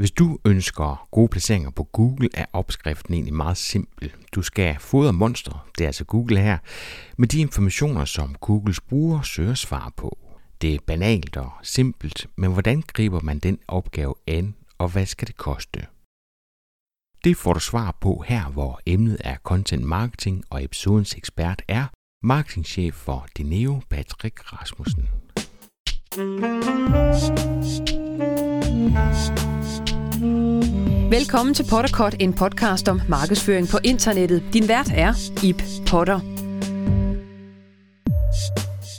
Hvis du ønsker gode placeringer på Google, er opskriften egentlig meget simpel. Du skal fodre monster, det er altså Google her, med de informationer, som Googles brugere søger svar på. Det er banalt og simpelt, men hvordan griber man den opgave an, og hvad skal det koste? Det får du svar på her, hvor emnet er content marketing, og episodens ekspert er marketingchef for Dineo, Patrick Rasmussen. Velkommen til Potterkort, en podcast om markedsføring på internettet. Din vært er Ip Potter.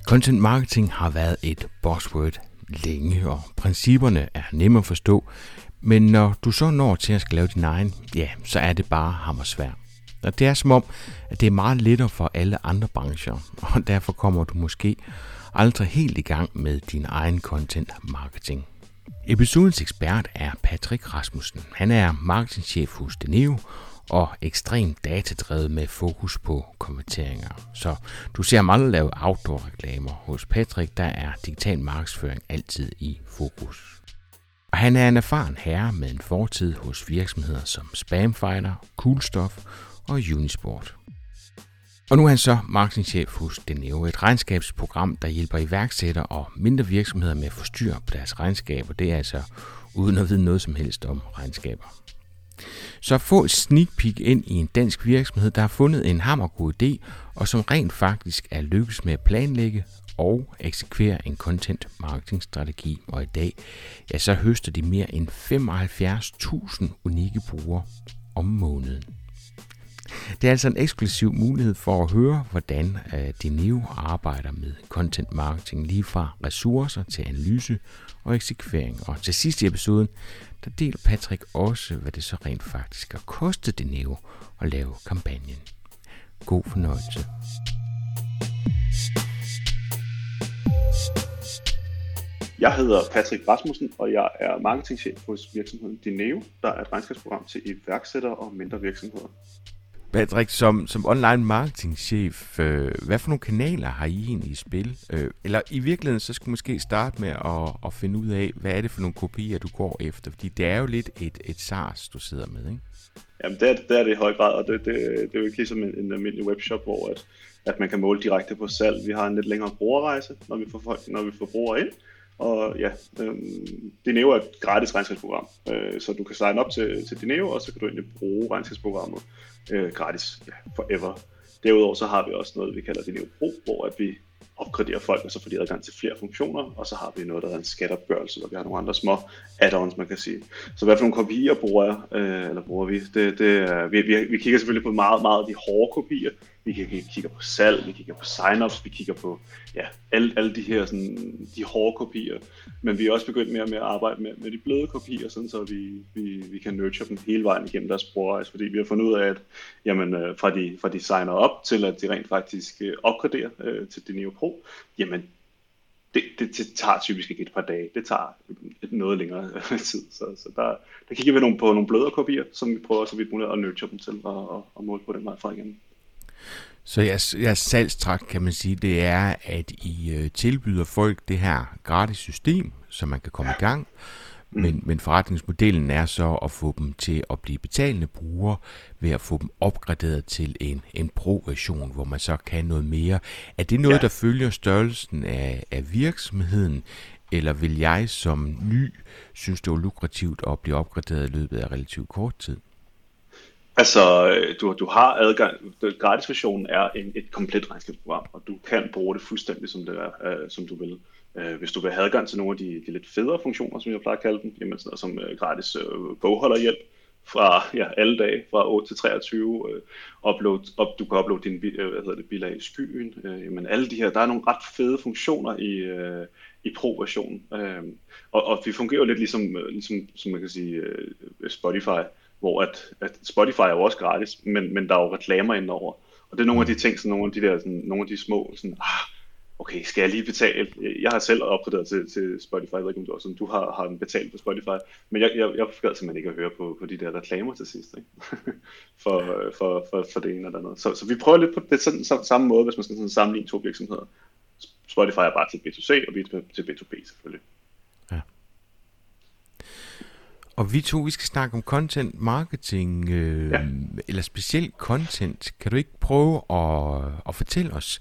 Content marketing har været et buzzword længe, og principperne er nemme at forstå, men når du så når til at skal lave din egen, ja, så er det bare hammersvær. Og det er som om, at det er meget lettere for alle andre brancher, og derfor kommer du måske aldrig helt i gang med din egen content marketing. Episodens ekspert er Patrick Rasmussen. Han er marketingchef hos Deneo og ekstremt datadrevet med fokus på konverteringer. Så du ser mange lave outdoor-reklamer. Hos Patrick der er digital markedsføring altid i fokus. Og han er en erfaren herre med en fortid hos virksomheder som Spamfighter, Coolstuff og Unisport. Og nu er han så marketingchef hos Deneo, et regnskabsprogram, der hjælper iværksættere og mindre virksomheder med at få styr på deres regnskaber. Det er altså uden at vide noget som helst om regnskaber. Så få et sneak peek ind i en dansk virksomhed, der har fundet en hammergod idé, og som rent faktisk er lykkes med at planlægge og eksekvere en content marketing strategi. Og i dag, ja, så høster de mere end 75.000 unikke brugere om måneden. Det er altså en eksklusiv mulighed for at høre, hvordan Deneo Dineo arbejder med content marketing lige fra ressourcer til analyse og eksekvering. Og til sidst i episoden, der deler Patrick også, hvad det så rent faktisk har kostet Dineo at lave kampagnen. God fornøjelse. Jeg hedder Patrick Rasmussen, og jeg er marketingchef hos virksomheden Dineo, der er et regnskabsprogram til iværksættere og mindre virksomheder. Patrick, som, som online marketingchef, øh, hvad for nogle kanaler har I egentlig i spil? Øh, eller i virkeligheden, så skal måske starte med at, at finde ud af, hvad er det for nogle kopier, du går efter? Fordi det er jo lidt et, et SARS, du sidder med, ikke? Jamen, det er det, er det i høj grad, og det, det, det er jo ikke ligesom en, en almindelig webshop, hvor at, at man kan måle direkte på salg. Vi har en lidt længere brugerrejse, når vi får, folk, når vi får brugere ind. Og ja, øh, Dineo er et gratis regnskabsprogram, øh, så du kan signe op til, til Dineo, og så kan du egentlig bruge regnskabsprogrammet øh, gratis ja, forever. Derudover så har vi også noget, vi kalder det Pro, hvor at vi opgraderer folk, og så får de adgang til flere funktioner, og så har vi noget, der er en skatopgørelse, hvor vi har nogle andre små add-ons, man kan sige. Så hvad for nogle kopier bruger jeg, øh, eller bruger vi? Det, det er, vi, vi, vi kigger selvfølgelig på meget, meget de hårde kopier, vi kigger på salg, vi kigger på sign-ups, vi kigger på ja, alle, alle de her sådan, de hårde kopier. Men vi er også begyndt mere og mere at arbejde med, med de bløde kopier, sådan så vi, vi, vi kan nurture dem hele vejen igennem deres brugerrejse, fordi vi har fundet ud af, at jamen, øh, fra, de, fra de signer op til at de rent faktisk øh, opgraderer øh, til det nye Pro, jamen det, det, det tager typisk ikke et par dage. Det tager noget længere tid. Så, så der, der kigger vi nogle, på nogle blødere kopier, som vi prøver så vidt muligt at nurture dem til og, og, og måle på den vej fra igen. Så jeres, jeres salgstrakt, kan man sige, det er, at I øh, tilbyder folk det her gratis system, så man kan komme i gang. Men, mm. men forretningsmodellen er så at få dem til at blive betalende brugere ved at få dem opgraderet til en, en pro-version, hvor man så kan noget mere. Er det noget, ja. der følger størrelsen af, af virksomheden, eller vil jeg som ny synes, det er lukrativt at blive opgraderet i løbet af relativt kort tid? Altså, øh, du, du har adgang, gratisversionen er en, et komplet regnskabsprogram, og du kan bruge det fuldstændig som, det er, øh, som du vil. Øh, hvis du vil have adgang til nogle af de, de lidt federe funktioner, som jeg plejer at kalde dem, jamen sådan noget som øh, gratis øh, bogholderhjælp fra ja, alle dage, fra 8 til 23, øh, upload, op, du kan uploade din øh, hvad hedder det, bilag i skyen, øh, jamen alle de her, der er nogle ret fede funktioner i, øh, i pro-versionen, uh, og, og vi fungerer jo lidt ligesom, øh, ligesom som man kan sige, uh, Spotify, hvor at, at Spotify er jo også gratis, men, men der er jo reklamer indover. Og det er nogle af de ting, sådan nogle af de der, sådan, nogle af de små, sådan, ah, okay, skal jeg lige betale? Jeg har selv opgraderet til, til Spotify, jeg ved ikke om du, også, du har, har den betalt på Spotify, men jeg, jeg, jeg gad simpelthen ikke at høre på, på de der reklamer til sidst, ikke? for, for, for, for det ene eller andet. Så, så vi prøver lidt på det sådan, så, samme måde, hvis man skal sådan sammenligne to virksomheder. Spotify er bare til B2C, og vi er til B2B selvfølgelig. Og vi to, vi skal snakke om content marketing, øh, ja. eller specielt content. Kan du ikke prøve at, at fortælle os,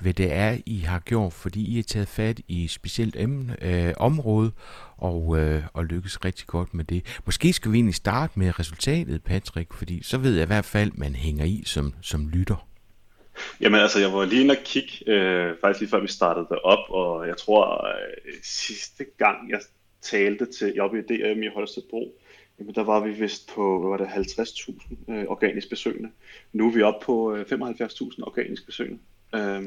hvad det er, I har gjort, fordi I har taget fat i et specielt emne, øh, område, og, øh, og lykkes rigtig godt med det. Måske skal vi egentlig starte med resultatet, Patrick, fordi så ved jeg i hvert fald, man hænger i som, som lytter. Jamen altså, jeg var lige inde og kigge, øh, faktisk lige før vi startede det op, og jeg tror øh, sidste gang jeg talte til oppe i DM i Holstebro, jamen der var vi vist på, hvad var det, 50.000 øh, organisk besøgende. Nu er vi oppe på øh, 75.000 organisk besøgende øh,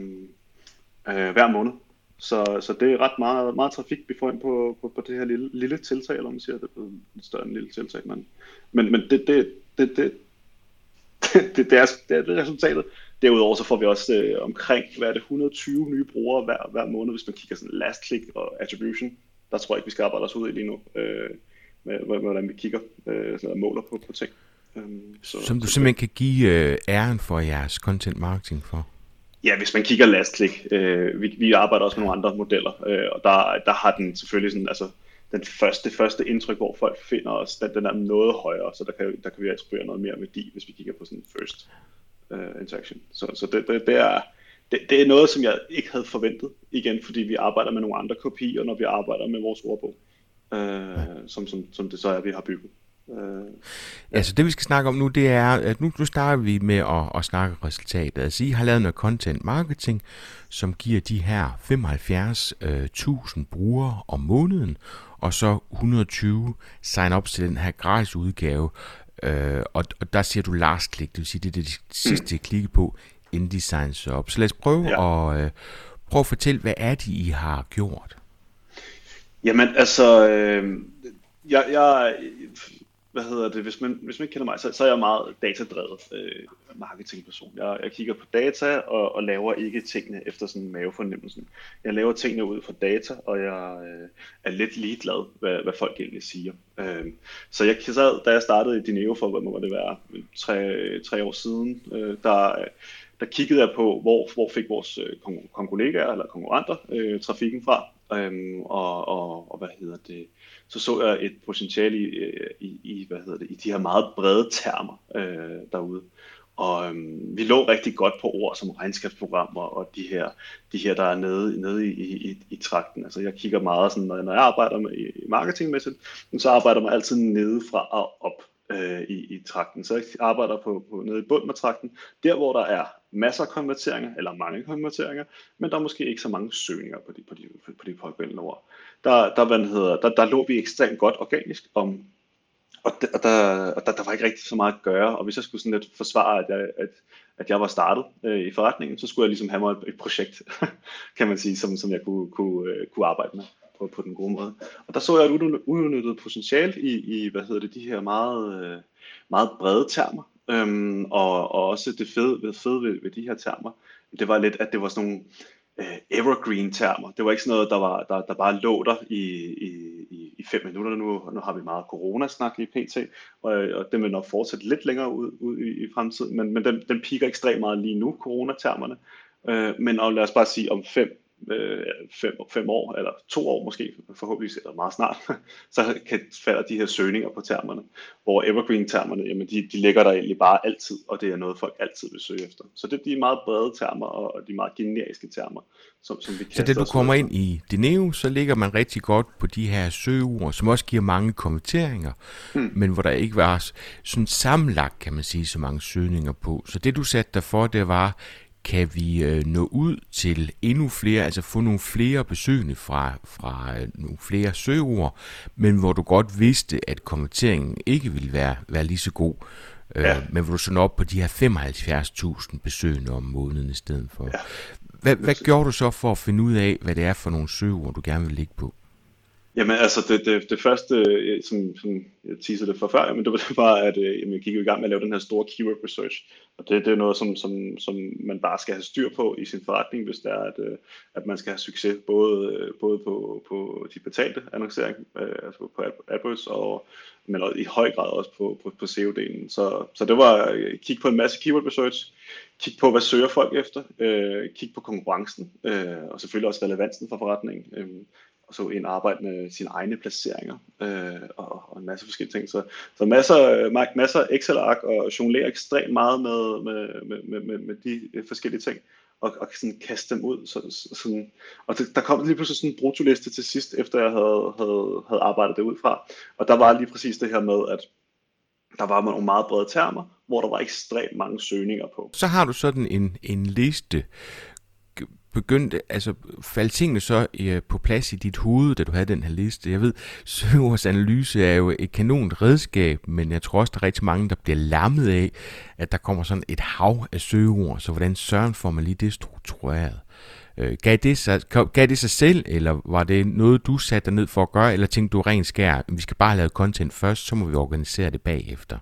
øh, hver måned. Så, så det er ret meget, meget trafik, vi får ind på, på, på det her lille, lille tiltag, eller man siger, det er lidt større end lille tiltag. Men, men, men det, det, det, det, det, det, er, det er resultatet. Derudover så får vi også øh, omkring, hvad er det, 120 nye brugere hver, hver måned, hvis man kigger sådan last click og attribution. Der tror jeg ikke, vi skal arbejde os ud i lige nu, øh, med, med, hvordan vi kigger øh, sådan, og måler på, på ting. Um, så, Som du så simpelthen kan give øh, æren for jeres content marketing for? Ja, hvis man kigger last click, øh, vi, vi arbejder også med nogle andre modeller, øh, og der, der har den selvfølgelig sådan, altså den første, første indtryk, hvor folk finder os, den, den er noget højere, så der kan, der kan vi attribuere noget mere værdi, hvis vi kigger på sådan first uh, interaction. Så, så det, det, det, er, det, det er noget, som jeg ikke havde forventet, igen, fordi vi arbejder med nogle andre kopier, når vi arbejder med vores ordbog, ja. som, som, som det så er, vi har bygget. Ja. Altså det vi skal snakke om nu, det er, at nu, nu starter vi med at, at snakke resultatet. Altså I har lavet noget content marketing, som giver de her 75.000 uh, brugere om måneden, og så 120 sign up til den her gratis udgave, Øh, og, og der siger du last click, det vil sige, det er det sidste, mm. klikke på, inden de signs op. Så lad os prøve ja. at, øh, prøve at fortælle, hvad er det, I har gjort? Jamen altså, øh, jeg, jeg, hvad hedder det, hvis man, hvis man ikke kender mig, så, så er jeg meget datadrevet øh, marketingperson. Jeg, jeg kigger på data og, og laver ikke tingene efter sådan mavefornemmelsen. Jeg laver tingene ud fra data, og jeg øh, er lidt ligeglad, hvad, hvad folk egentlig siger. Øh, så jeg sad, da jeg startede i Dineo for, hvad må det være, tre, tre år siden, øh, der, der kiggede jeg på, hvor, hvor fik vores øh, kollegaer eller konkurrenter øh, trafikken fra, øhm, og, og, og hvad hedder det, så så jeg et potentiale i, øh, i, i, hvad hedder det, i de her meget brede termer øh, derude. Og øhm, vi lå rigtig godt på ord som regnskabsprogrammer og de her, de her der er nede, nede i, i, i trakten. Altså jeg kigger meget sådan, når jeg arbejder med i marketingmæssigt, så arbejder man altid nede fra og op øh, i, i trakten. Så jeg arbejder på, på nede i bunden af trakten, der hvor der er masser af konverteringer, eller mange konverteringer, men der er måske ikke så mange søgninger på de, på de, på de pågældende ord. Der, der, hvad hedder, der, der lå vi ekstremt godt organisk, om, og, der, og, der, og der, der var ikke rigtig så meget at gøre, og hvis jeg skulle sådan lidt forsvare, at jeg, at, at jeg var startet øh, i forretningen, så skulle jeg ligesom have mig et, et projekt, kan man sige, som, som jeg kunne, kunne, øh, kunne arbejde med på, på den gode måde. Og der så jeg et uudnyttet potentiale i, i, hvad hedder det, de her meget, øh, meget brede termer, øhm, og, og også det fede, det fede ved, ved de her termer, det var lidt, at det var sådan nogle øh, evergreen termer. Det var ikke sådan noget, der, var, der, der bare lå der i, i, i, i fem minutter nu. Nu har vi meget corona-snak i PT, og, og den vil nok fortsætte lidt længere ud, ud i, i fremtiden, men, men den, den piker ekstremt meget lige nu, coronatermerne. Øh, men og lad os bare sige, om fem øh, fem, fem år, eller to år måske, forhåbentlig eller meget snart, så kan falde de her søgninger på termerne, hvor evergreen-termerne, jamen de, de ligger der egentlig bare altid, og det er noget, folk altid vil søge efter. Så det er de meget brede termer, og de meget generiske termer, som, som vi Så det du kommer ind i Dineo, så ligger man rigtig godt på de her søgeord, som også giver mange kommenteringer, hmm. men hvor der ikke var sådan sammenlagt, kan man sige, så mange søgninger på. Så det du satte dig for, det var, kan vi øh, nå ud til endnu flere, altså få nogle flere besøgende fra, fra øh, nogle flere søgeord, men hvor du godt vidste, at kommenteringen ikke ville være, være lige så god, øh, ja. men hvor du så op på de her 75.000 besøgende om måneden i stedet for. Ja. Hvad, hvad gjorde du så for at finde ud af, hvad det er for nogle søgeord, du gerne vil ligge på? Jamen altså, det, det, det første, øh, som, som jeg teasede det for før, men det var det var at øh, jamen, jeg gik i gang med at lave den her store keyword research. Og det, det er noget, som, som, som man bare skal have styr på i sin forretning, hvis det er, at, øh, at man skal have succes, både, øh, både på, på de betalte annoncering, øh, altså på AdWords, og, men også i høj grad også på, på, på SEO-delen. Så, så det var at kigge på en masse keyword research, kigge på, hvad søger folk efter, øh, kigge på konkurrencen, øh, og selvfølgelig også relevansen for forretningen. Øh, så en arbejde med sine egne placeringer øh, og, og en masse forskellige ting. Så, så masser, øh, masser af Excel-ark og jonglere ekstremt meget med, med, med, med, med de øh, forskellige ting og, og sådan kaste dem ud. Så, sådan, og det, der kom lige pludselig sådan en brutoliste til sidst, efter jeg havde, havde, havde arbejdet det ud fra. Og der var lige præcis det her med, at der var nogle meget brede termer, hvor der var ekstremt mange søgninger på. Så har du sådan en, en liste begyndte, altså faldt tingene så øh, på plads i dit hoved, da du havde den her liste? Jeg ved, søgeordsanalyse er jo et kanon redskab, men jeg tror også, der er rigtig mange, der bliver lammet af, at der kommer sådan et hav af søgeord, så hvordan søren får man lige det struktureret? Øh, gav, det sig, gav det sig selv, eller var det noget, du satte dig ned for at gøre, eller tænkte du rent skær, vi skal bare lave content først, så må vi organisere det bagefter?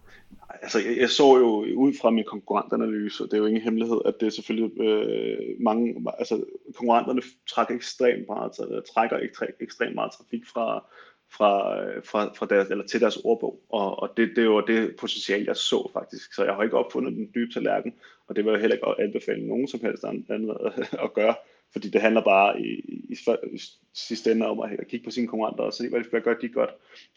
Altså, jeg, jeg så jo ud fra min konkurrentanalyse, og det er jo ingen hemmelighed, at det er selvfølgelig øh, mange, altså konkurrenterne trækker ekstremt meget, altså, trækker ekstremt meget trafik fra, fra, øh, fra, fra deres, eller til deres ordbog, og, og det, det var det potentiale, jeg så faktisk, så jeg har ikke opfundet den dybe tallerken, og det vil jeg heller ikke anbefale nogen som helst andet at gøre, fordi det handler bare i, i, i sidste ende om at, kigge på sine konkurrenter og se, hvad, hvad gør de godt,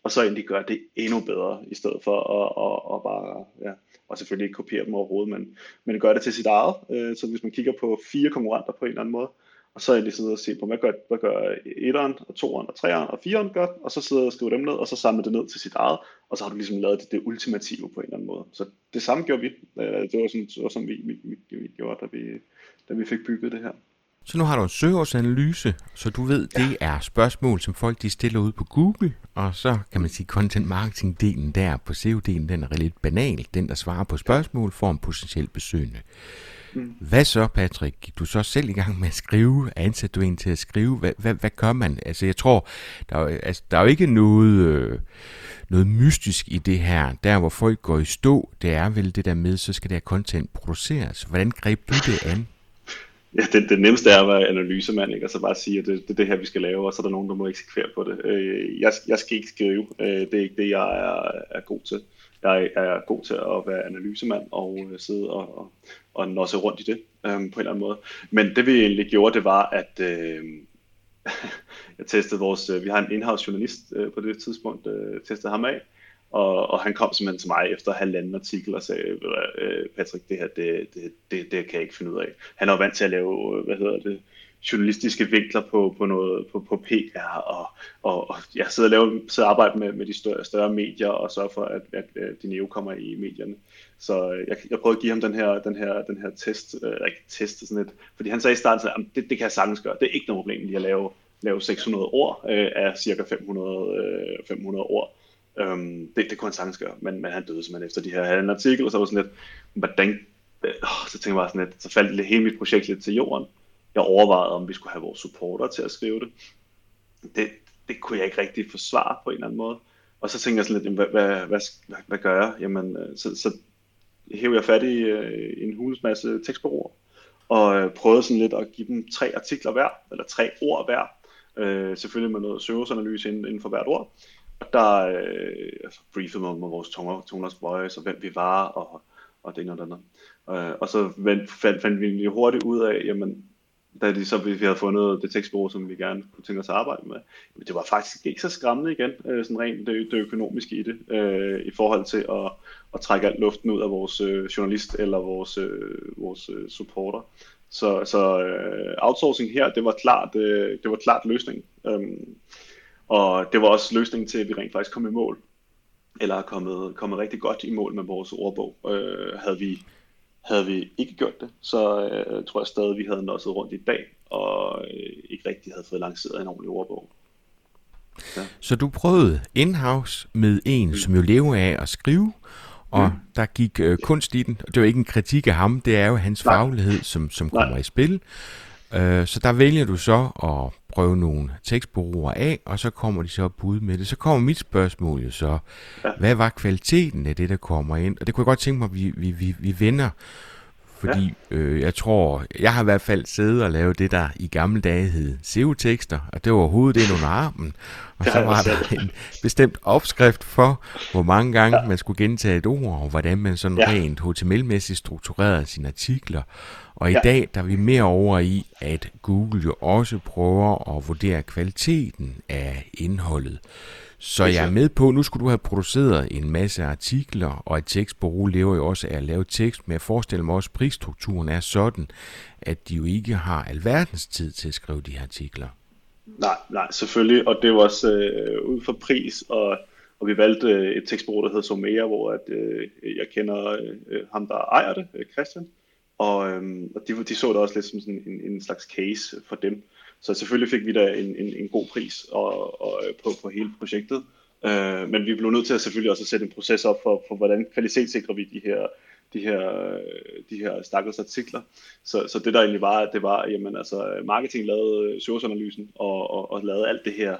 og så egentlig gøre det endnu bedre, i stedet for at, at, at bare, ja, og selvfølgelig ikke kopiere dem overhovedet, men, men gøre det til sit eget. Øh, så hvis man kigger på fire konkurrenter på en eller anden måde, og så egentlig sidde og se på, hvad gør, hvad gør etteren, og toeren, og treeren, og fireren godt, og så sidde og skrive dem ned, og så samle det ned til sit eget, og så har du ligesom lavet det, det ultimative på en eller anden måde. Så det samme gjorde vi. Øh, det var sådan, det var sådan vi, vi, vi, vi gjorde, da vi, da vi fik bygget det her. Så nu har du en søgeårsanalyse, så du ved, ja. det er spørgsmål, som folk de stiller ud på Google, og så kan man sige, content marketing delen der på SEO-delen, den er lidt banal. Den, der svarer på spørgsmål, får en potentiel besøgende. Mm. Hvad så, Patrick? Gik du så selv i gang med at skrive? Ansatte du en til at skrive? Hvad, hvad, hvad gør man? Altså, jeg tror, der er, altså, der er jo ikke noget, øh, noget mystisk i det her. Der, hvor folk går i stå, det er vel det der med, så skal der content produceres. Hvordan greb du det an? Ja, det, det nemmeste er at være analysemand, ikke? og så bare sige, at det, det er det her, vi skal lave, og så er der nogen, der må eksekvere på det. Øh, jeg, jeg skal ikke skrive, øh, det er ikke det, jeg er, er god til. Jeg er god til at være analysemand og øh, sidde og, og, og nosse rundt i det øh, på en eller anden måde. Men det vi egentlig gjorde, det var, at øh, jeg testede vores, øh, vi har en in-house journalist øh, på det tidspunkt, øh, testede ham af, og, og han kom simpelthen til mig efter halvanden artikel og sagde, øh, Patrick, det her, det, det, det, det kan jeg ikke finde ud af. Han er jo vant til at lave, øh, hvad hedder det, journalistiske vinkler på, på, noget, på, på PR, og, og, og jeg sidder og, laver, sidder og arbejder med, med de større, større medier, og sørger for, at, at, at Dineo kommer i medierne. Så øh, jeg, jeg prøvede at give ham den her, den her, den her test, øh, eller ikke test, sådan et, fordi han sagde i starten, at det, det kan jeg sagtens gøre, det er ikke noget problem lige at lave, lave 600 ord øh, af cirka 500, øh, 500 ord. Øhm, det, det kunne han sagtens gøre, men, men han døde simpelthen efter de her halvanden artikel, og så var sådan lidt, hvordan, øh, så tænkte jeg bare sådan lidt, så faldt det hele mit projekt lidt til jorden. Jeg overvejede, om vi skulle have vores supporter til at skrive det. Det, det kunne jeg ikke rigtig forsvare på en eller anden måde. Og så tænkte jeg sådan lidt, hvad, hvad, hvad, hvad, hvad gør jeg? Jamen, øh, så, så hævde jeg fat i øh, en hulens masse tekstbureauer, og øh, prøvede sådan lidt at give dem tre artikler hver, eller tre ord hver, øh, selvfølgelig med noget søgeanalyse inden, inden for hvert ord, der øh, altså, briefede mig om vores toners voice, og hvem vi var, og, og det ene og det andet. Øh, og så fandt, fandt vi jo hurtigt ud af, jamen, da de så, vi havde fundet det tekstbureau, som vi gerne kunne tænke os at arbejde med, men det var faktisk ikke så skræmmende igen, øh, sådan rent det, det økonomiske i det, øh, i forhold til at, at trække alt luften ud af vores øh, journalist eller vores, øh, vores øh, supporter. Så, så øh, outsourcing her, det var klart, øh, det var klart løsningen. Øh, og det var også løsningen til, at vi rent faktisk kom i mål. Eller er kommet, kommet rigtig godt i mål med vores ordbog. Øh, havde, vi, havde vi ikke gjort det, så øh, tror jeg stadig, vi havde nosset rundt i dag, og øh, ikke rigtig havde fået lanceret en ordentlig ordbog. Ja. Så du prøvede in-house med en, mm. som jo lever af at skrive, og mm. der gik øh, kunst i den. Det var ikke en kritik af ham, det er jo hans Nej. faglighed, som, som kommer i spil. Øh, så der vælger du så at prøve nogle tekstbureauer af, og så kommer de så bud med det. Så kommer mit spørgsmål jo så, ja. hvad var kvaliteten af det, der kommer ind? Og det kunne jeg godt tænke mig, at vi, vi, vi, vi vender, fordi ja. øh, jeg tror, jeg har i hvert fald siddet og lavet det, der i gamle dage hed SEO-tekster, og det var hovedet ind under armen, og så var der en bestemt opskrift for, hvor mange gange ja. man skulle gentage et ord, og hvordan man sådan ja. rent HTML-mæssigt strukturerede sine artikler, Og i ja. dag der er vi mere over i, at Google jo også prøver at vurdere kvaliteten af indholdet. Så jeg er med på, nu skulle du have produceret en masse artikler, og et tekstbureau lever jo også af at lave tekst, men jeg forestiller mig også, at prisstrukturen er sådan, at de jo ikke har alverdens tid til at skrive de her artikler. Nej, nej, selvfølgelig, og det var også øh, ud fra pris, og, og vi valgte et tekstbureau, der hedder Somea, hvor at, øh, jeg kender øh, ham, der ejer det, øh, Christian, og, øhm, og de, de så det også lidt som sådan en, en slags case for dem. Så selvfølgelig fik vi da en, en, en god pris og, og, øh, på, på hele projektet. Øh, men vi blev nødt til at selvfølgelig også at sætte en proces op for, for hvordan kvalitetssikrer vi de her, de her, øh, de her stakkels artikler. Så, så det der egentlig var, det var, jamen altså, marketing lavede øh, søgeanalysen og, og, og lavede alt det her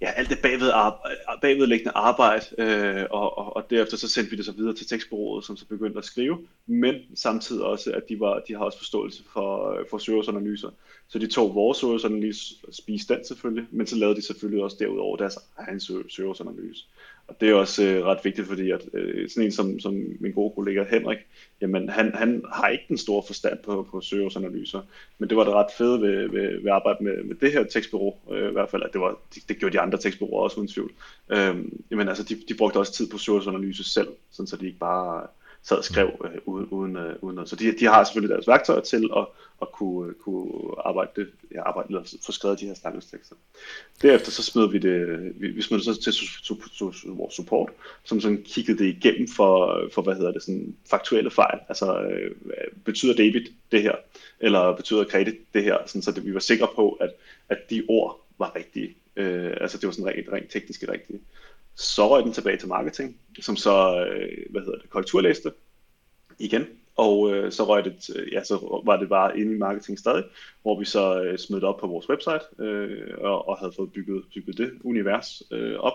ja, alt det bagved arbejde, bagvedliggende arbejde, øh, og, og, og derefter så sendte vi det så videre til tekstbureauet, som så begyndte at skrive, men samtidig også, at de, var, de har også forståelse for, øh, for søgeanalyser. Så de tog vores søgeanalyse, spiste den selvfølgelig, men så lavede de selvfølgelig også derudover deres egen søgeanalyse. Og det er også øh, ret vigtigt, fordi at øh, sådan en som, som min gode kollega Henrik, jamen han, han har ikke den store forstand på, på søgeårsanalyser, men det var det ret fede ved, ved, ved at arbejde med, med det her tekstbureau, øh, i hvert fald, at det, var, det, det gjorde de andre tekstbureauer også uden tvivl. Øh, jamen altså, de, de brugte også tid på søgeårsanalyse selv, sådan så de ikke bare sad og skrev øh, uden, øh, uden noget. Så de, de har selvfølgelig deres værktøjer til at, at kunne, øh, kunne arbejde, ja, arbejde eller få skrevet de her stammelstekster. Derefter så smed vi det, vi, vi smed det så til su, su, su, vores support, som sådan kiggede det igennem for, for hvad hedder det, sådan faktuelle fejl. Altså, øh, betyder debit det her? Eller betyder kredit det her? Sådan, så det, vi var sikre på, at, at de ord var rigtige. Øh, altså det var sådan rent, rent teknisk rigtige. Så røg den tilbage til marketing, som så, øh, hvad hedder det, korrekturlæste igen. Og øh, så røg det, øh, ja, så var det bare inde i marketing stadig, hvor vi så øh, smed det op på vores website øh, og, og havde fået bygget, bygget det univers øh, op.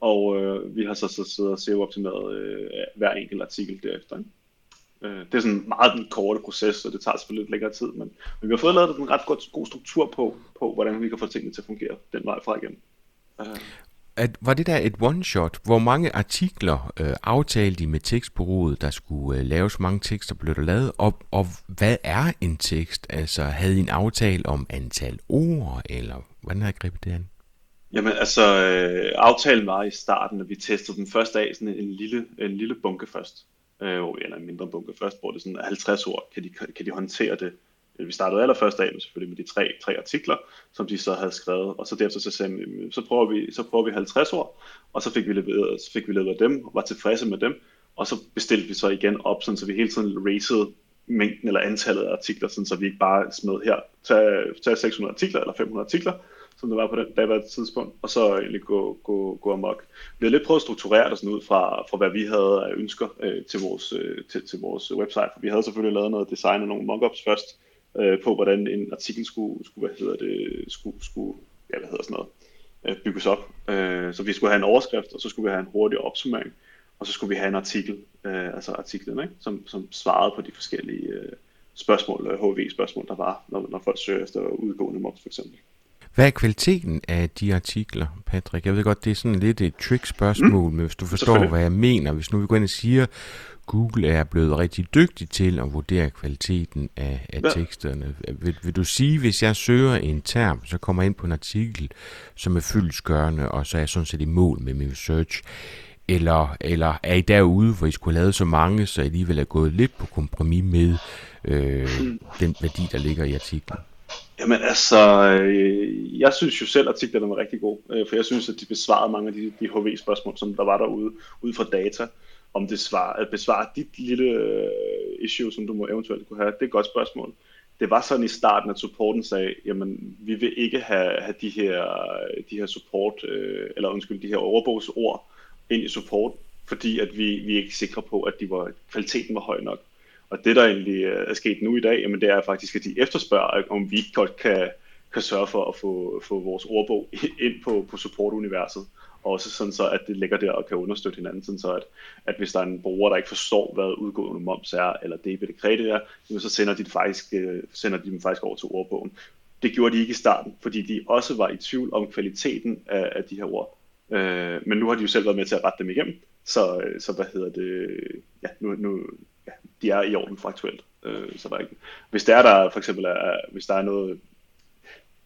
Og øh, vi har så, så siddet og SEO-optimeret øh, hver enkelt artikel derefter. Ikke? Øh, det er sådan meget den korte proces, og det tager selvfølgelig lidt længere tid, men, men vi har fået lavet en ret god, god struktur på, på, hvordan vi kan få tingene til at fungere den vej fra igen. Øh at, var det der et one-shot? Hvor mange artikler øh, aftalte I med tekstbureauet, der skulle øh, laves? mange tekster blev der lavet? Og, og hvad er en tekst? Altså, havde I en aftale om antal ord, eller hvordan har I grebet det an? Jamen altså, øh, aftalen var i starten, at vi testede den første af sådan en lille, en lille bunke først. Øh, eller en mindre bunke først, hvor det er sådan 50 ord. Kan de, kan de håndtere det? Øh, vi startede allerførst af med selvfølgelig med de tre, tre artikler, som de så havde skrevet, og så derefter så sagde vi, så prøver vi, så prøver vi 50 år, og så fik vi leveret, så fik vi leveret dem, og var tilfredse med dem, og så bestilte vi så igen op, sådan, så vi hele tiden racede mængden eller antallet af artikler, sådan, så vi ikke bare smed her, tag, tag 600 artikler eller 500 artikler, som det var på den daværende tidspunkt, og så egentlig gå, gå, gå amok. Vi har lidt prøvet at strukturere det sådan ud fra, fra hvad vi havde af ønsker øh, til, vores, øh, til, til vores website, for vi havde selvfølgelig lavet noget design og nogle mockups først, øh, på, hvordan en artikel skulle, skulle hvad hedder det, skulle, skulle ja, hvad hedder sådan noget, øh, bygges op. Øh, så vi skulle have en overskrift, og så skulle vi have en hurtig opsummering, og så skulle vi have en artikel, øh, altså artiklen, ikke? Som, som svarede på de forskellige øh, spørgsmål, øh, HV-spørgsmål, der var, når, når folk søger efter udgående moms for eksempel. Hvad er kvaliteten af de artikler, Patrick? Jeg ved godt, det er sådan lidt et trick-spørgsmål, mm. men hvis du forstår, hvad jeg mener. Hvis nu vi går ind og siger, Google er blevet rigtig dygtig til at vurdere kvaliteten af, af ja. teksterne. Vil, vil du sige, hvis jeg søger en term, så kommer jeg ind på en artikel, som er fyldskørende, og så er jeg sådan set i mål med min research, eller, eller er I derude, hvor I skulle have lavet så mange, så I alligevel er gået lidt på kompromis med øh, den værdi, der ligger i artiklen? Jamen altså, øh, jeg synes jo selv, at artiklerne var rigtig gode, øh, for jeg synes, at de besvarede mange af de, de HV-spørgsmål, som der var derude, ud fra data om det svar, at besvare dit lille øh, issue, som du må eventuelt kunne have, det er et godt spørgsmål. Det var sådan i starten, at supporten sagde, jamen vi vil ikke have, have de her, de her support, øh, eller undskyld, de her overbogsord ind i support, fordi at vi, vi er ikke sikre på, at de var, kvaliteten var høj nok. Og det, der egentlig øh, er sket nu i dag, jamen det er faktisk, at de efterspørger, om vi godt kan, kan sørge for at få, få vores ordbog ind på, på support-universet også sådan så, at det ligger der og kan understøtte hinanden, sådan så at, at hvis der er en bruger, der ikke forstår, hvad udgående moms er, eller debit og kredit er, så sender de, det faktisk, øh, sender de dem faktisk over til ordbogen. Det gjorde de ikke i starten, fordi de også var i tvivl om kvaliteten af, af de her ord. Øh, men nu har de jo selv været med til at rette dem igennem, så, øh, så hvad hedder det, ja, nu, nu de er i orden faktuelt. Øh, så der er ikke, hvis der er der for eksempel er, hvis der er noget,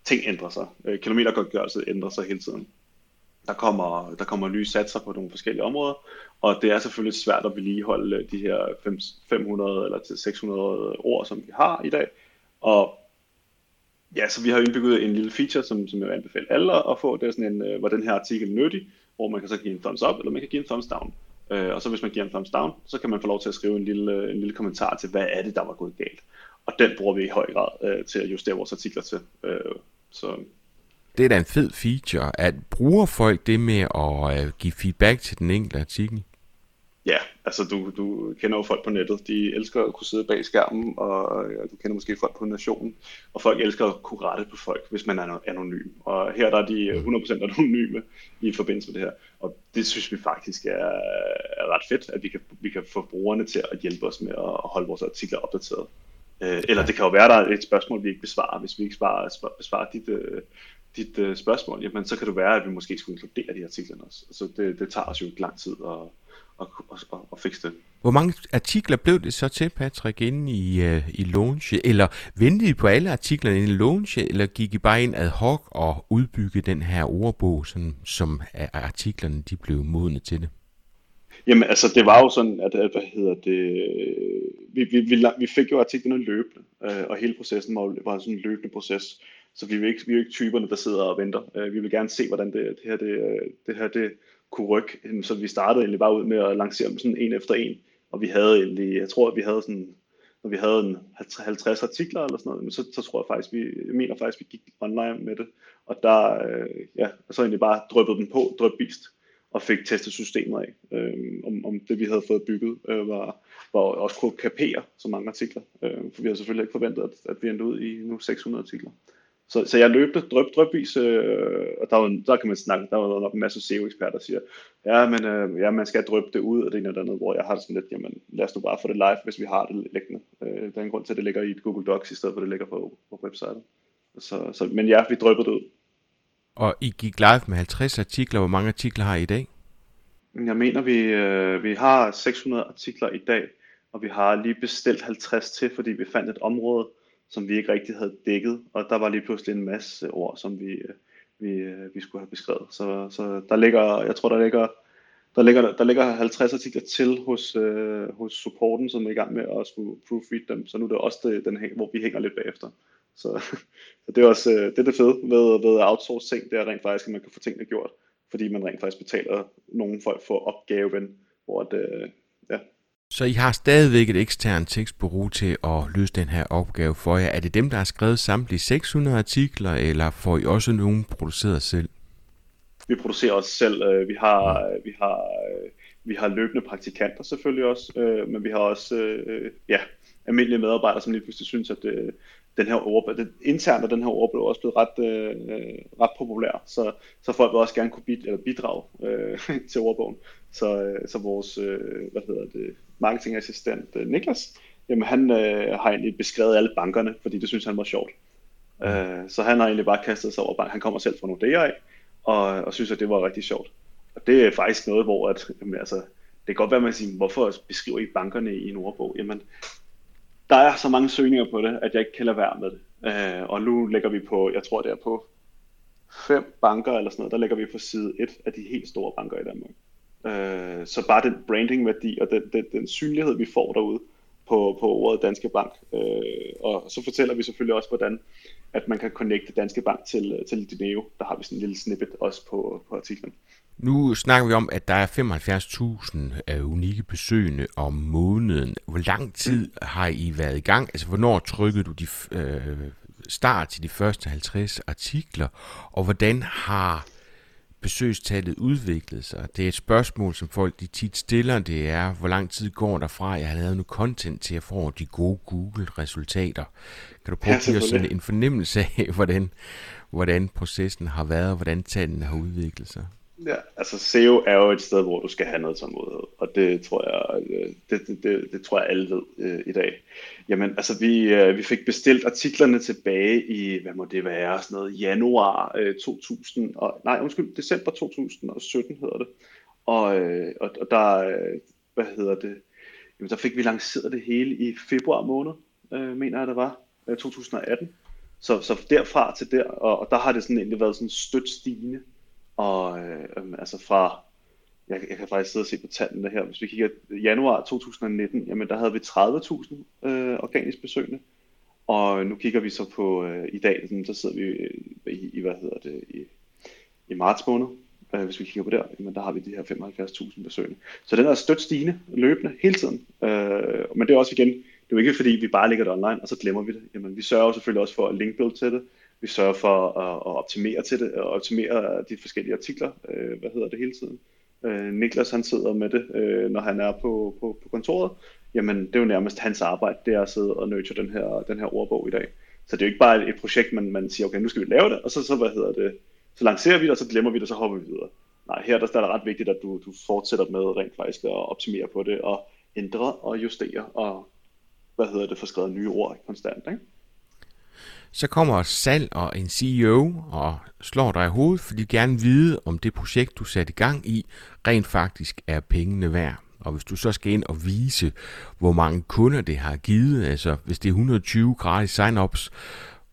ting ændrer sig, øh, kilometergodtgørelse ændrer sig hele tiden. Der kommer, der kommer nye satser på nogle forskellige områder, og det er selvfølgelig svært at vedligeholde øh, de her 500 eller til 600 ord, som vi har i dag. Og ja, så vi har indbygget en lille feature, som, som jeg vil anbefale alle at få. Det er sådan en, øh, hvor den her artikel er nyttig, hvor man kan så give en thumbs up, eller man kan give en thumbs down. Øh, og så hvis man giver en thumbs down, så kan man få lov til at skrive en lille, øh, en lille kommentar til, hvad er det, der var gået galt. Og den bruger vi i høj grad øh, til at justere vores artikler til. Øh, så det er da en fed feature. At bruger folk det med at øh, give feedback til den enkelte artikel? Ja, altså du, du kender jo folk på nettet. De elsker at kunne sidde bag skærmen, og du kender måske folk på nationen. Og folk elsker at kunne rette på folk, hvis man er anonym. Og her der er de 100% anonyme i forbindelse med det her. Og det synes vi faktisk er, er ret fedt, at vi kan, vi kan få brugerne til at hjælpe os med at holde vores artikler opdateret. Øh, eller det kan jo være, der er et spørgsmål, vi ikke besvarer. Hvis vi ikke besvarer, besvarer dit, øh, dit øh, spørgsmål, jamen, så kan det være, at vi måske skulle inkludere de artikler også. Så det, det tager os jo lang tid at, at, at, at, at fikse det. Hvor mange artikler blev det så til, Patrick, inde i, uh, i launch? Eller ventede I på alle artiklerne i launch, eller gik I bare ind ad hoc og udbygge den her ordbog, sådan, som artiklerne de blev modne til det? Jamen altså, det var jo sådan, at, at hvad hedder det, vi, vi, vi, vi fik jo artiklerne løbende, øh, og hele processen var, var sådan en løbende proces. Så vi er ikke, vi er ikke typerne, der sidder og venter. Øh, vi vil gerne se, hvordan det, det her, det, det her det kunne rykke. Øhm, så vi startede egentlig bare ud med at lancere dem sådan en efter en. Og vi havde egentlig, jeg tror, at vi havde sådan, når vi havde en 50 artikler eller sådan noget, så, så tror jeg faktisk, vi, jeg mener faktisk, vi gik online med det. Og der, øh, ja, og så egentlig bare dryppede den på, dryppist og fik testet systemet af, øh, om, om det vi havde fået bygget øh, var, var også kunne kapere så mange artikler. Øh, for vi havde selvfølgelig ikke forventet, at, at vi endte ud i nu 600 artikler. Så, så jeg løbte drøb, drøbvis, øh, og der, var, der kan man snakke, der var nok en masse SEO-eksperter, der siger, ja, men øh, ja, man skal drøbe det ud, og det ene eller andet, hvor jeg har det sådan lidt, jamen lad os nu bare få det live, hvis vi har det liggende. Øh, der er en grund til, at det ligger i et Google Docs, i stedet for at det ligger på, på websitet. Så, så, men ja, vi drøbte det ud. Og I gik live med 50 artikler. Hvor mange artikler har I i dag? Jeg mener, vi, øh, vi har 600 artikler i dag, og vi har lige bestilt 50 til, fordi vi fandt et område, som vi ikke rigtig havde dækket, og der var lige pludselig en masse ord, som vi, øh, vi, øh, vi skulle have beskrevet. Så, så der ligger, jeg tror, der ligger, der ligger, der ligger 50 artikler til hos, øh, hos supporten, som er i gang med at skulle proofread dem, så nu er det også det, den, hvor vi hænger lidt bagefter. Så, så det er også øh, det, er det fede ved, ved outsource ting, det er rent faktisk, at man kan få tingene gjort, fordi man rent faktisk betaler nogle folk for opgaven, hvor det, øh, ja, så I har stadigvæk et eksternt tekstbureau til at løse den her opgave for jer. Er det dem, der har skrevet samtlige 600 artikler, eller får I også nogen produceret selv? Vi producerer os selv. Øh, vi har, vi har, vi har løbende praktikanter selvfølgelig også, øh, men vi har også ja, almindelige medarbejdere, som lige pludselig synes, at den her ordbog, det, internt er den her ordbog også blevet ret, øh, ret populær, så, så folk vil også gerne kunne bid, eller bidrage øh, til ordbogen. Så, øh, så vores, øh, hvad hedder det, marketingassistent øh, Niklas, jamen han øh, har egentlig beskrevet alle bankerne, fordi det synes han var sjovt. Mm. Øh, så han har egentlig bare kastet sig over bank. Han kommer selv fra Nordea af, og, og synes, at det var rigtig sjovt. Og det er faktisk noget, hvor at, jamen, altså, det kan godt være, at man siger, hvorfor beskriver I bankerne i en ordbog? Jamen, der er så mange søgninger på det, at jeg ikke kan lade være med det. Øh, og nu lægger vi på, jeg tror det er på fem banker eller sådan noget, der lægger vi på side 1 af de helt store banker i Danmark. Øh, så bare den brandingværdi og den, den, den synlighed, vi får derude på, på ordet Danske Bank. Øh, og så fortæller vi selvfølgelig også, hvordan at man kan connecte Danske Bank til, til Dineo. Der har vi sådan en lille snippet også på, på artiklen. Nu snakker vi om, at der er 75.000 af unikke besøgende om måneden. Hvor lang tid har I været i gang? Altså, hvornår trykkede du de øh, start til de første 50 artikler? Og hvordan har besøgstallet udviklet sig? Det er et spørgsmål, som folk de tit stiller. Det er, hvor lang tid går der fra, jeg har lavet noget content til, at jeg får de gode Google-resultater. Kan du prøve at give os sådan en fornemmelse af, hvordan, hvordan processen har været, og hvordan tallene har udviklet sig? Ja, altså SEO er jo et sted, hvor du skal have noget tålmodighed, og det tror jeg, øh, det, det, det, det tror jeg alle ved øh, i dag. Jamen, altså vi, øh, vi fik bestilt artiklerne tilbage i, hvad må det være, sådan noget januar øh, 2000, og, nej undskyld, december 2017 hedder det. Og, øh, og, og der, øh, hvad hedder det, jamen der fik vi lanceret det hele i februar måned, øh, mener jeg det var, øh, 2018. Så, så derfra til der, og, og der har det sådan egentlig været sådan stødt stigende. Og øh, øhm, altså fra, jeg, jeg kan faktisk sidde og se på tallene her, hvis vi kigger januar 2019, jamen der havde vi 30.000 øh, organisk besøgende. Og nu kigger vi så på øh, i dag, sådan, så sidder vi øh, i, i, hvad hedder det, i, i marts måned, øh, hvis vi kigger på der, jamen der har vi de her 75.000 besøgende. Så den er stødt stigende løbende hele tiden. Øh, men det er også igen, det er jo ikke fordi vi bare ligger det online, og så glemmer vi det. Jamen vi sørger selvfølgelig også for at linkbuild til det. Vi sørger for at, at optimere til det, og optimere de forskellige artikler, øh, hvad hedder det hele tiden. Øh, Niklas han sidder med det, øh, når han er på, på, på kontoret. Jamen det er jo nærmest hans arbejde, det er at sidde og nurture den her, den her ordbog i dag. Så det er jo ikke bare et, et projekt, man, man siger, okay, nu skal vi lave det, og så, så hvad hedder det, så lancerer vi det, og så glemmer vi det, og så hopper vi videre. Nej, her der, der er det ret vigtigt, at du, du fortsætter med rent faktisk at optimere på det, og ændre og justere, og hvad hedder det, få skrevet nye ord konstant, ikke? Så kommer salg og en CEO og slår dig i hovedet, fordi de gerne vide, om det projekt, du satte i gang i, rent faktisk er pengene værd. Og hvis du så skal ind og vise, hvor mange kunder det har givet, altså hvis det er 120 gratis sign-ups,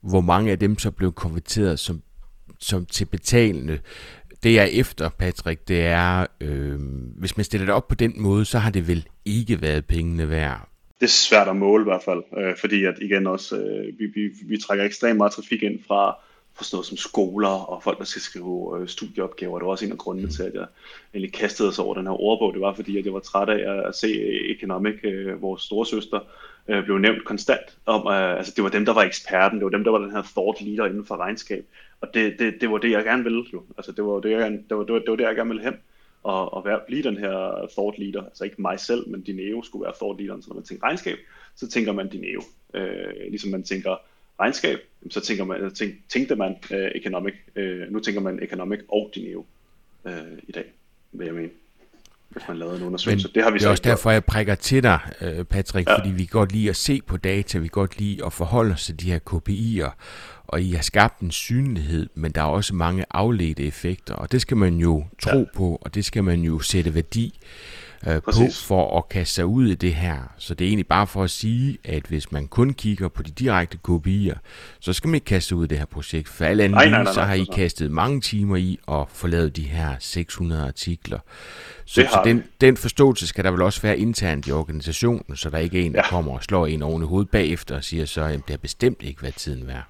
hvor mange af dem så blev konverteret som, som til betalende, det er efter, Patrick, det er, øh, hvis man stiller det op på den måde, så har det vel ikke været pengene værd. Det er svært at måle i hvert fald, øh, fordi at igen også, øh, vi, vi, vi trækker ekstremt meget trafik ind fra, fra sådan noget som skoler og folk, der skal skrive øh, studieopgaver. Det var også en af grundene til, at jeg egentlig kastede os over den her ordbog. Det var fordi, at jeg var træt af at se øh, Economic, øh, vores storesøster, øh, blev nævnt konstant. Om, øh, altså, det var dem, der var eksperten. Det var dem, der var den her thought leader inden for regnskab. Og det, det, det var det, jeg gerne ville. Jo. Altså, det var det, jeg, det, var, det, var, det var det, jeg gerne ville hen. Og, og være, blive den her thought leader. Altså ikke mig selv, men Dineo skulle være thought leaderen. Så når man tænker regnskab, så tænker man Dineo. Øh, ligesom man tænker regnskab, så tænker man, tænk, tænkte man øh, economic. øh, nu tænker man economic og Dineo øh, i dag, vil jeg mene hvis man lavede en undersøgelse. Men det har vi det er også derfor, jeg prikker til dig, Patrick, ja. fordi vi godt lide at se på data, vi godt lide at forholde os til de her KPI'er, og I har skabt en synlighed, men der er også mange afledte effekter, og det skal man jo tro ja. på, og det skal man jo sætte værdi øh, på for at kaste sig ud i det her. Så det er egentlig bare for at sige, at hvis man kun kigger på de direkte kopier, så skal man ikke kaste ud i det her projekt. For alle andre nej, så har I kastet mange timer i at få lavet de her 600 artikler. Så, så den, den forståelse skal der vel også være internt i organisationen, så der ikke er en, der ja. kommer og slår en oven i hovedet bagefter og siger så, at det har bestemt ikke været tiden værd.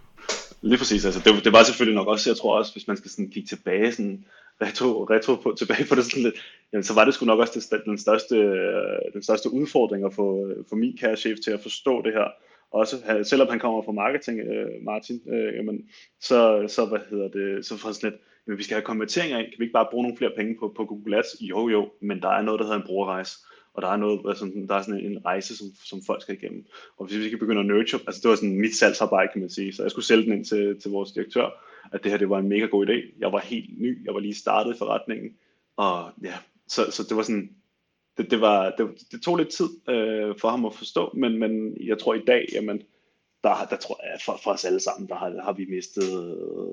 Lige præcis, altså det, det var selvfølgelig nok også, jeg tror også, hvis man skal sådan kigge tilbage, sådan retro, retro på, tilbage på det sådan lidt, jamen, så var det sgu nok også det, den, største, øh, den største udfordring at få, øh, for min kærechef til at forstå det her. Også, selvom han kommer fra marketing, øh, Martin, øh, jamen, så, så, hvad hedder det, så for sådan lidt, jamen, vi skal have konverteringer ind, kan vi ikke bare bruge nogle flere penge på, på Google Ads? Jo, jo, men der er noget, der hedder en brugerrejse og der er noget, altså, der er sådan en rejse, som, som folk skal igennem. Og hvis vi kan begynde at nurture, altså det var sådan mit salgsarbejde, kan man sige, så jeg skulle sælge den ind til, til vores direktør, at det her det var en mega god idé. Jeg var helt ny, jeg var lige startet i forretningen, og ja, så, så det var sådan, det, det, var, det, det tog lidt tid øh, for ham at forstå, men, men jeg tror i dag, jamen, der, der tror jeg, for, for os alle sammen, der har, har vi mistet,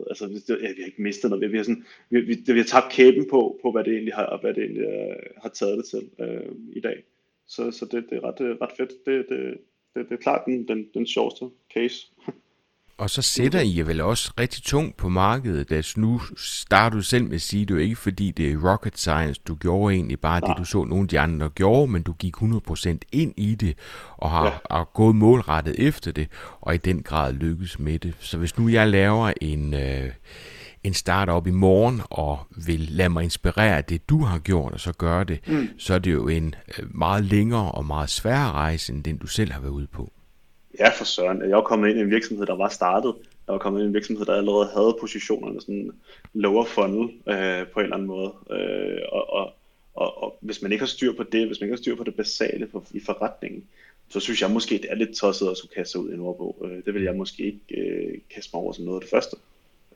altså ja, vi har ikke mistet noget, vi har, sådan, vi, vi, vi har tabt kæben på, på hvad det egentlig har, hvad det egentlig, øh, har taget det til øh, i dag. Så, så det, det er ret, øh, ret fedt. Det, det, det, det er klart den, den, den sjoveste case. Og så sætter I vel også rigtig tungt på markedet. Altså nu starter du selv med at sige, det er ikke fordi det er rocket science, du gjorde egentlig bare Nej. det, du så nogle af de andre gjorde, men du gik 100% ind i det, og har, ja. har gået målrettet efter det, og i den grad lykkes med det. Så hvis nu jeg laver en, øh, en startup i morgen, og vil lade mig inspirere af det, du har gjort, og så gøre det, mm. så er det jo en øh, meget længere og meget sværere rejse, end den du selv har været ude på. Ja, for søren. Jeg var kommet ind i en virksomhed, der var startet. Jeg var kommet ind i en virksomhed, der allerede havde positionerne sådan lower funnel øh, på en eller anden måde. Øh, og, og, og, og hvis man ikke har styr på det, hvis man ikke har styr på det basale for, i forretningen, så synes jeg måske, det er lidt tosset at skulle kaste sig ud i en ordbog. Øh, det vil jeg måske ikke øh, kaste mig over som noget af det første.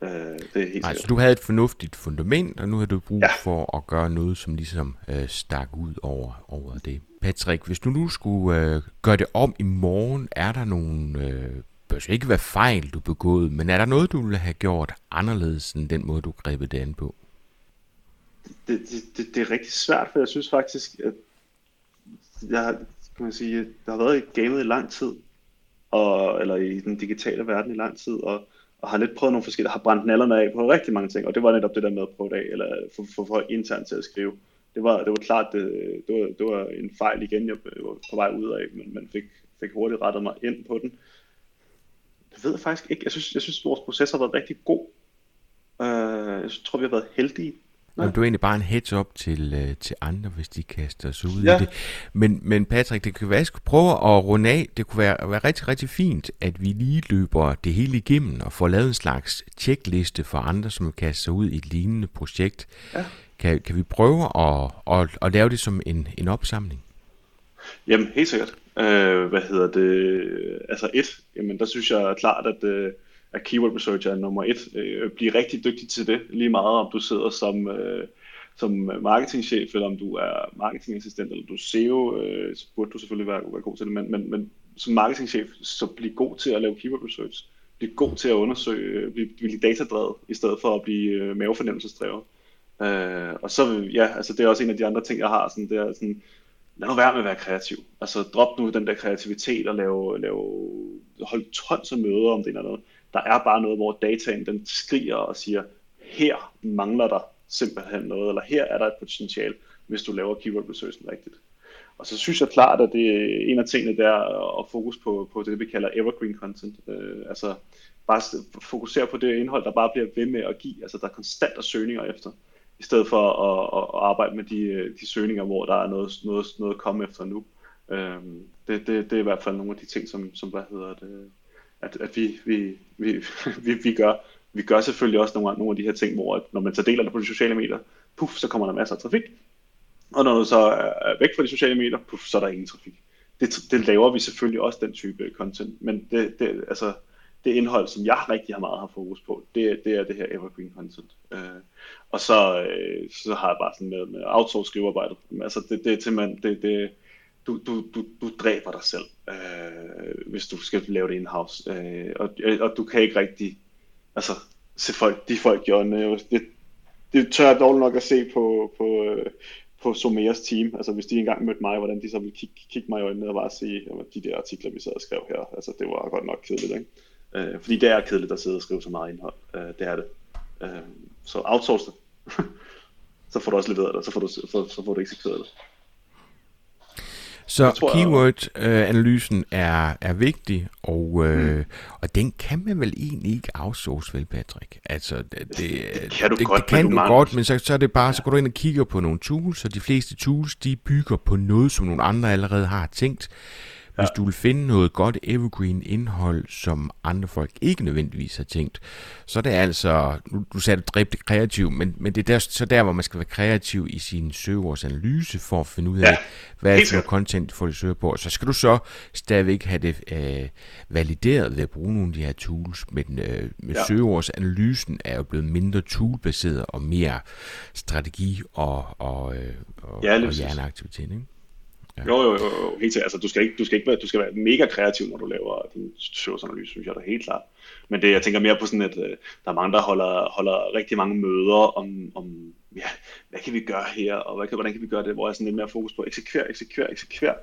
Øh, det er helt Nej, så du havde et fornuftigt fundament, og nu har du brug ja. for at gøre noget, som ligesom øh, stak ud over, over det. Patrick, hvis du nu skulle øh, gøre det om i morgen, er der nogle, øh, bør ikke være fejl, du begået, men er der noget, du ville have gjort anderledes end den måde, du grebet det an på? Det, det, det, det er rigtig svært, for jeg synes faktisk, at jeg, kan man sige, der har været i gamet i lang tid, og, eller i den digitale verden i lang tid, og, og har lidt prøvet nogle forskellige, har brændt nallerne af på rigtig mange ting, og det var netop det der med at prøve det af, eller få, få folk internt til at skrive. Det var, det var klart, det, det, var, det var en fejl igen, jeg var på vej ud af, men man fik, fik hurtigt rettet mig ind på den. Det ved jeg faktisk ikke. Jeg synes, jeg synes vores proces har været rigtig god. Uh, jeg tror, vi har været heldige Nej. Du er egentlig bare en heads up til, øh, til andre, hvis de kaster sig ud ja. i det. Men, men Patrick, det kunne være, at jeg skulle prøve at runde af. Det kunne være, være rigtig, rigtig fint, at vi lige løber det hele igennem og får lavet en slags checkliste for andre, som kaster sig ud i et lignende projekt. Ja. Kan, kan vi prøve at, at, at lave det som en, en opsamling? Jamen, helt sikkert. Øh, hvad hedder det? Altså et, jamen der synes jeg klart, at... Øh, at keyword researcher er nummer et. Øh, blive rigtig dygtig til det, lige meget om du sidder som, øh, som marketingchef, eller om du er marketingassistent, eller du er SEO, øh, så burde du selvfølgelig være, være god til det, men, men, men som marketingchef, så bliv god til at lave keyword research. Bliv god til at undersøge, øh, bliv, blive datadrevet, i stedet for at blive øh, mavefornemmelsesdrevet. Øh, og så, ja, altså det er også en af de andre ting, jeg har, sådan, det er sådan, lad nu være med at være kreativ. Altså drop nu den der kreativitet og lave, lave hold tons af møder om det eller noget. Der er bare noget, hvor dataen den skriger og siger, her mangler der simpelthen noget, eller her er der et potentiale, hvis du laver keyword researchen rigtigt. Og så synes jeg klart, at det er en af tingene der at fokus på, på det, vi kalder evergreen content. Øh, altså bare fokusere på det indhold, der bare bliver ved med at give. Altså der er konstant søgninger efter, i stedet for at, at, at arbejde med de, de søgninger, hvor der er noget, noget, noget at komme efter nu. Øh, det, det, det er i hvert fald nogle af de ting, som, som hvad hedder det, at, at vi, vi, vi, vi, vi gør. Vi gør selvfølgelig også nogle, nogle af de her ting, hvor at når man tager del af det på de sociale medier, puff, så kommer der masser af trafik. Og når du så er væk fra de sociale medier, puff, så er der ingen trafik. Det, det laver vi selvfølgelig også, den type content. Men det, det, altså, det indhold, som jeg rigtig har meget har fokus på, det, det er det her evergreen content. Øh, og så, øh, så har jeg bare sådan med, med outsource skrivearbejdet. Altså det, det er simpelthen, det, det, du, du, du, du dræber dig selv, øh, hvis du skal lave det in-house. Øh, og, og du kan ikke rigtig altså, se folk, de folk i øjnene. det, det tør jeg dårligt nok at se på, på, øh, på Someras team. Altså hvis de engang mødte mig, hvordan de så ville kigge, kigge mig i øjnene og bare sige, at de der artikler, vi sad og skrev her, altså det var godt nok kedeligt. Ikke? Øh, fordi det er kedeligt at sidde og skrive så meget indhold. Øh, det er det. Øh, så outsource det. så får du også leveret det, så får du, så, så får du eksekveret det. Så keyword-analysen er, er vigtig, og, øh, mm. og den kan man vel egentlig ikke outsource, vel Patrick? Altså, det, det kan du det, godt, det kan du godt, men så, så er det bare, ja. så går du ind og kigger på nogle tools, og de fleste tools, de bygger på noget, som nogle andre allerede har tænkt. Hvis du vil finde noget godt evergreen indhold, som andre folk ikke nødvendigvis har tænkt, så er det altså, nu, du sagde det rigtig kreativ, men, men det er der, så der, hvor man skal være kreativ i sin søgeordsanalyse for at finde ud af, ja. hvad er det content, får du søger på. Så skal du så stadigvæk have det øh, valideret ved at bruge nogle af de her tools, men øh, med ja. søgeordsanalysen er jo blevet mindre toolbaseret og mere strategi og, og, øh, og, ja, og hjerneaktivitet, ikke? Ja. Jo, jo, jo, helt til. Altså, du skal ikke, du skal ikke være, du skal være mega kreativ, når du laver din søgeanalyse, synes jeg da helt klart. Men det, jeg tænker mere på sådan, at øh, der er mange, der holder, holder rigtig mange møder om, om ja, hvad kan vi gøre her, og hvad kan, hvordan kan vi gøre det, hvor jeg er sådan lidt mere fokus på eksekver, eksekver, eksekver,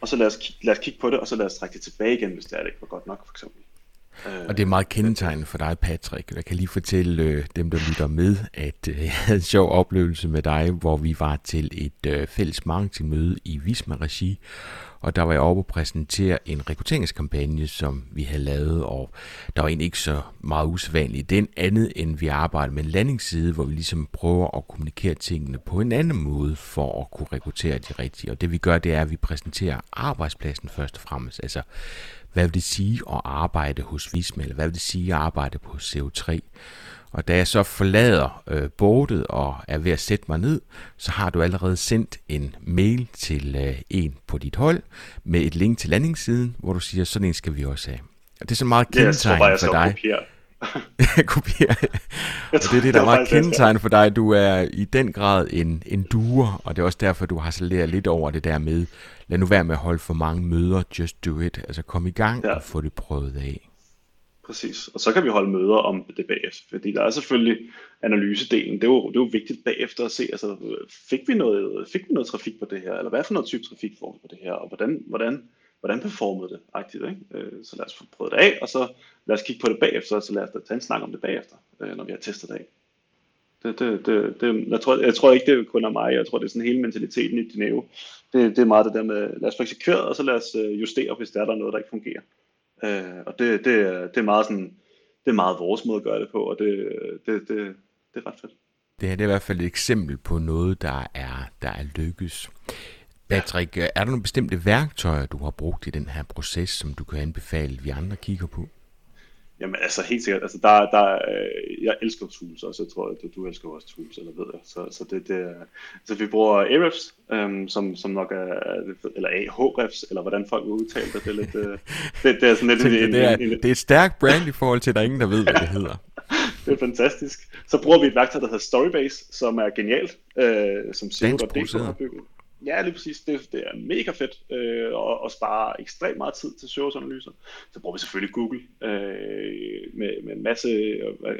og så lad os, lad os kigge på det, og så lad os trække det tilbage igen, hvis det er det ikke var godt nok, for eksempel. Øh, og det er meget kendetegnende for dig, Patrick. Jeg kan lige fortælle øh, dem, der lytter med, at øh, jeg havde en sjov oplevelse med dig, hvor vi var til et øh, fælles marketingmøde i Visma Regi, og der var jeg oppe og præsentere en rekrutteringskampagne, som vi havde lavet, og der var egentlig ikke så meget usædvanligt den andet, end vi arbejder med en landingsside, hvor vi ligesom prøver at kommunikere tingene på en anden måde, for at kunne rekruttere de rigtige. Og det vi gør, det er, at vi præsenterer arbejdspladsen først og fremmest. Altså, hvad vil det sige at arbejde hos Visma, eller hvad vil det sige at arbejde på CO3? Og da jeg så forlader øh, bordet og er ved at sætte mig ned, så har du allerede sendt en mail til øh, en på dit hold med et link til landingssiden, hvor du siger, sådan en skal vi også have. Og det er så meget kendetegn for dig. Kopiere. kopiere. og det er det, der er meget kendetegn for dig. Du er i den grad en, en duer, og det er også derfor, du har saleret lidt over det der med, lad nu være med at holde for mange møder, just do it. Altså kom i gang ja. og få det prøvet af. Præcis, og så kan vi holde møder om det bagefter, fordi der er selvfølgelig analysedelen, det er jo, det er jo vigtigt bagefter at se, altså fik vi, noget, fik vi noget trafik på det her, eller hvad for noget type trafik får vi på det her, og hvordan, hvordan hvordan performede det, aktivt, ikke? Øh, så lad os få prøvet det af, og så lad os kigge på det bagefter, og så lad os tage en snak om det bagefter, øh, når vi har testet det af. Det, det, det, det, jeg, tror, jeg tror ikke, det kun er mig. Jeg tror, det er sådan hele mentaliteten i Dineo. Det, det er meget det der med, lad os få eksekveret, og så lad os øh, justere, hvis der er der noget, der ikke fungerer. Øh, og det, det, det, er meget sådan, det er meget vores måde at gøre det på, og det, det, det, det er ret fedt. Det her det er i hvert fald et eksempel på noget, der er, der er lykkes. Patrick, ja. er der nogle bestemte værktøjer, du har brugt i den her proces, som du kan anbefale, vi andre kigger på? Jamen altså helt sikkert, altså der, der, øh, jeg elsker tools også, jeg tror, at du, du elsker også tools, eller ved jeg, så, så det, det så vi bruger Ahrefs, øhm, som, som nok er, eller Ahrefs, eller hvordan folk vil udtale det, det er lidt, øh, det, det er sådan lidt en, det, er, en, en, det er et stærkt brand i forhold til, at der er ingen, der ved, hvad det hedder. det er fantastisk. Så bruger vi et værktøj, der hedder Storybase, som er genialt, øh, som SEO.dk har bygget. Ja, lige præcis. Det, det er mega fedt øh, og, og spare ekstremt meget tid til søgeanalyser. Så bruger vi selvfølgelig Google øh, med, med en masse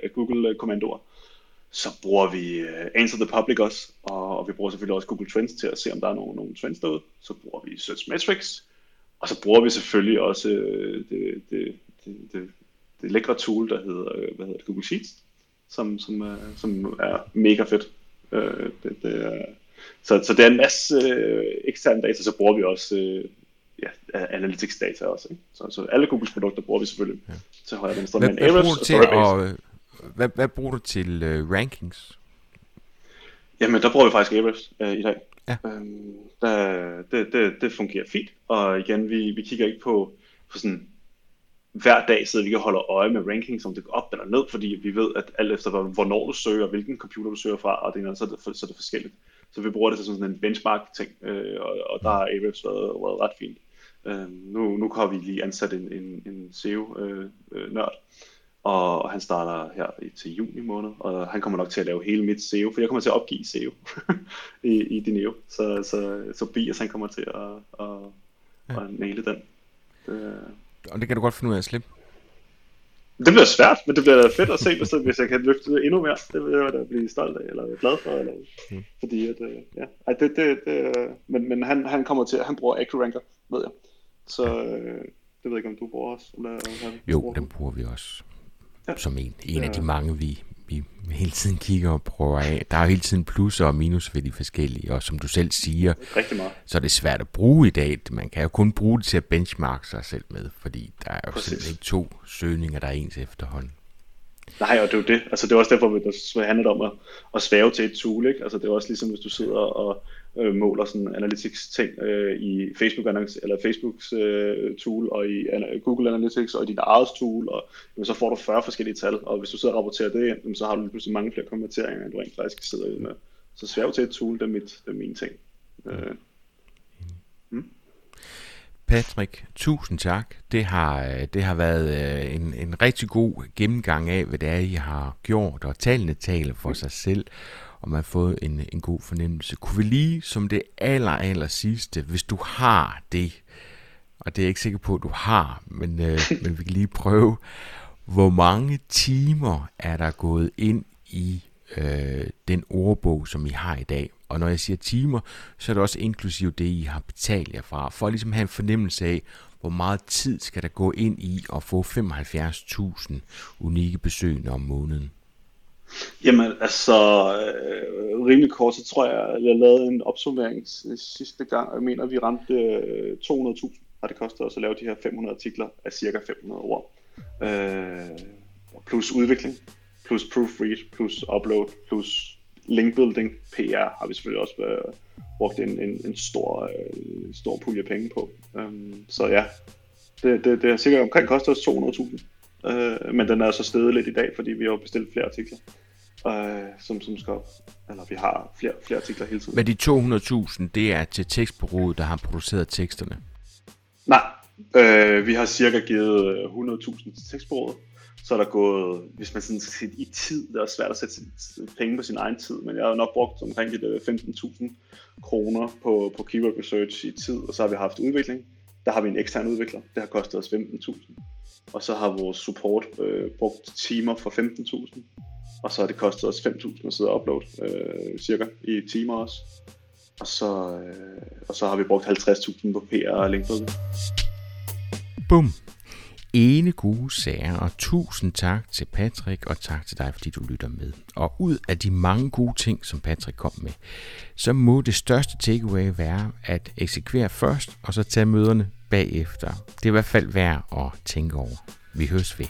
af Google-kommandoer. Øh, så bruger vi uh, Answer the Public også, og, og vi bruger selvfølgelig også Google Trends til at se, om der er nogle, nogle trends derude. Så bruger vi Search Metrics, og så bruger vi selvfølgelig også øh, det, det, det, det, det lækre tool, der hedder, øh, hvad hedder det, Google Sheets, som, som, uh, som er mega fedt. Uh, det, det er, så, så det er en masse øh, eksterne data, så bruger vi også øh, ja, analytics data også. Ikke? Så, så alle Googles produkter bruger vi selvfølgelig ja. til højre venstre. Hvad, hvad, bruger du til at, hvad, hvad bruger du til uh, rankings? Jamen, der bruger vi faktisk Ahrefs uh, i dag. Ja. Øhm, der, det, det, det fungerer fint, og igen, vi, vi kigger ikke på, på sådan hver dag sidder vi og holder øje med rankings, om det går op eller ned, fordi vi ved, at alt efter hvornår du søger, hvilken computer du søger fra, og det er, så, er det, så er det forskelligt. Så vi bruger det til sådan en benchmark-ting, øh, og, og der har Ahrefs været, været ret fint. Øh, nu, nu har vi lige ansat en, en, en SEO-nørd, øh, øh, og, og han starter her til juni måned, og han kommer nok til at lave hele mit SEO, for jeg kommer til at opgive SEO i, i Dineo, så, så, så Bias han kommer til at, at, at, at næle den. Det, og det kan du godt finde ud af at slippe? Det bliver svært, men det bliver fedt at se, hvis, hvis jeg kan løfte det endnu mere. Det vil jeg da blive stolt af, eller glad for. Eller, mm. Fordi at, øh, ja. Ej, det, det, det, men, men han, han kommer til, han bruger AccuRanker, ved jeg. Så øh, det ved jeg ikke, om du bruger også. Eller, eller, jo, bruger den bruger vi også. Ja. Som en, en ja. af de mange, vi, vi hele tiden kigger og prøver af. Der er jo hele tiden plusser og minus ved de forskellige, og som du selv siger, Rigtig meget. så er det svært at bruge i dag. Man kan jo kun bruge det til at benchmarke sig selv med, fordi der er jo Præcis. simpelthen ikke to søgninger, der er ens efterhånden. Nej, og det er jo det. Altså, det er også derfor, det handler om at, at svæve til et tool. Ikke? Altså, det er også ligesom, hvis du sidder og øh, måler sådan analytics ting øh, i Facebook eller Facebooks øh, tool og i Google Analytics og i dit eget tool, og jamen, så får du 40 forskellige tal, og hvis du sidder og rapporterer det ind, så har du lige pludselig mange flere konverteringer, end du rent faktisk sidder med. Så svæv til et tool, det er, mit, det er min ting. Øh. Mm. Patrick, tusind tak. Det har, det har været øh, en, en rigtig god gennemgang af, hvad det er, I har gjort, og talende taler for sig selv og man har fået en, en god fornemmelse. Kunne vi lige som det aller, aller sidste, hvis du har det, og det er jeg ikke sikker på, at du har, men, øh, men vi kan lige prøve, hvor mange timer er der gået ind i øh, den ordbog, som I har i dag? Og når jeg siger timer, så er det også inklusive det, I har betalt jer fra, for at ligesom have en fornemmelse af, hvor meget tid skal der gå ind i at få 75.000 unikke besøgende om måneden? Jamen, altså, øh, rimelig kort, så tror jeg, jeg lavede en opsummering sidste gang, og jeg mener, vi ramte øh, 200.000, har det kostet os at lave de her 500 artikler af cirka 500 ord. Øh, plus udvikling, plus proofread, plus upload, plus linkbuilding, PR har vi selvfølgelig også øh, brugt en, en, en stor, øh, stor pulje penge på. Um, så ja, det, det, det har sikkert omkring kostet os 200.000. Øh, men den er så steget lidt i dag, fordi vi har bestilt flere artikler, øh, som, som skal op. Eller vi har flere, flere artikler hele tiden. Men de 200.000, det er til tekstbureauet, der har produceret teksterne? Nej, øh, vi har cirka givet 100.000 til tekstbureauet. Så er der gået, hvis man sådan skal i tid, det er svært at sætte penge på sin egen tid, men jeg har nok brugt omkring 15.000 øh, kroner på, på keyword research i tid, og så har vi haft udvikling. Der har vi en ekstern udvikler, det har kostet os 15.000 og så har vores support øh, brugt timer for 15.000, og så har det kostet os 5.000 at sidde og uploade, øh, cirka i timer også. Og så, øh, og så har vi brugt 50.000 på PR og LinkedIn. Bum! Ene gode sager, og tusind tak til Patrick, og tak til dig, fordi du lytter med. Og ud af de mange gode ting, som Patrick kom med, så må det største takeaway være at eksekvere først, og så tage møderne bagefter. Det er i hvert fald værd at tænke over. Vi høres ved.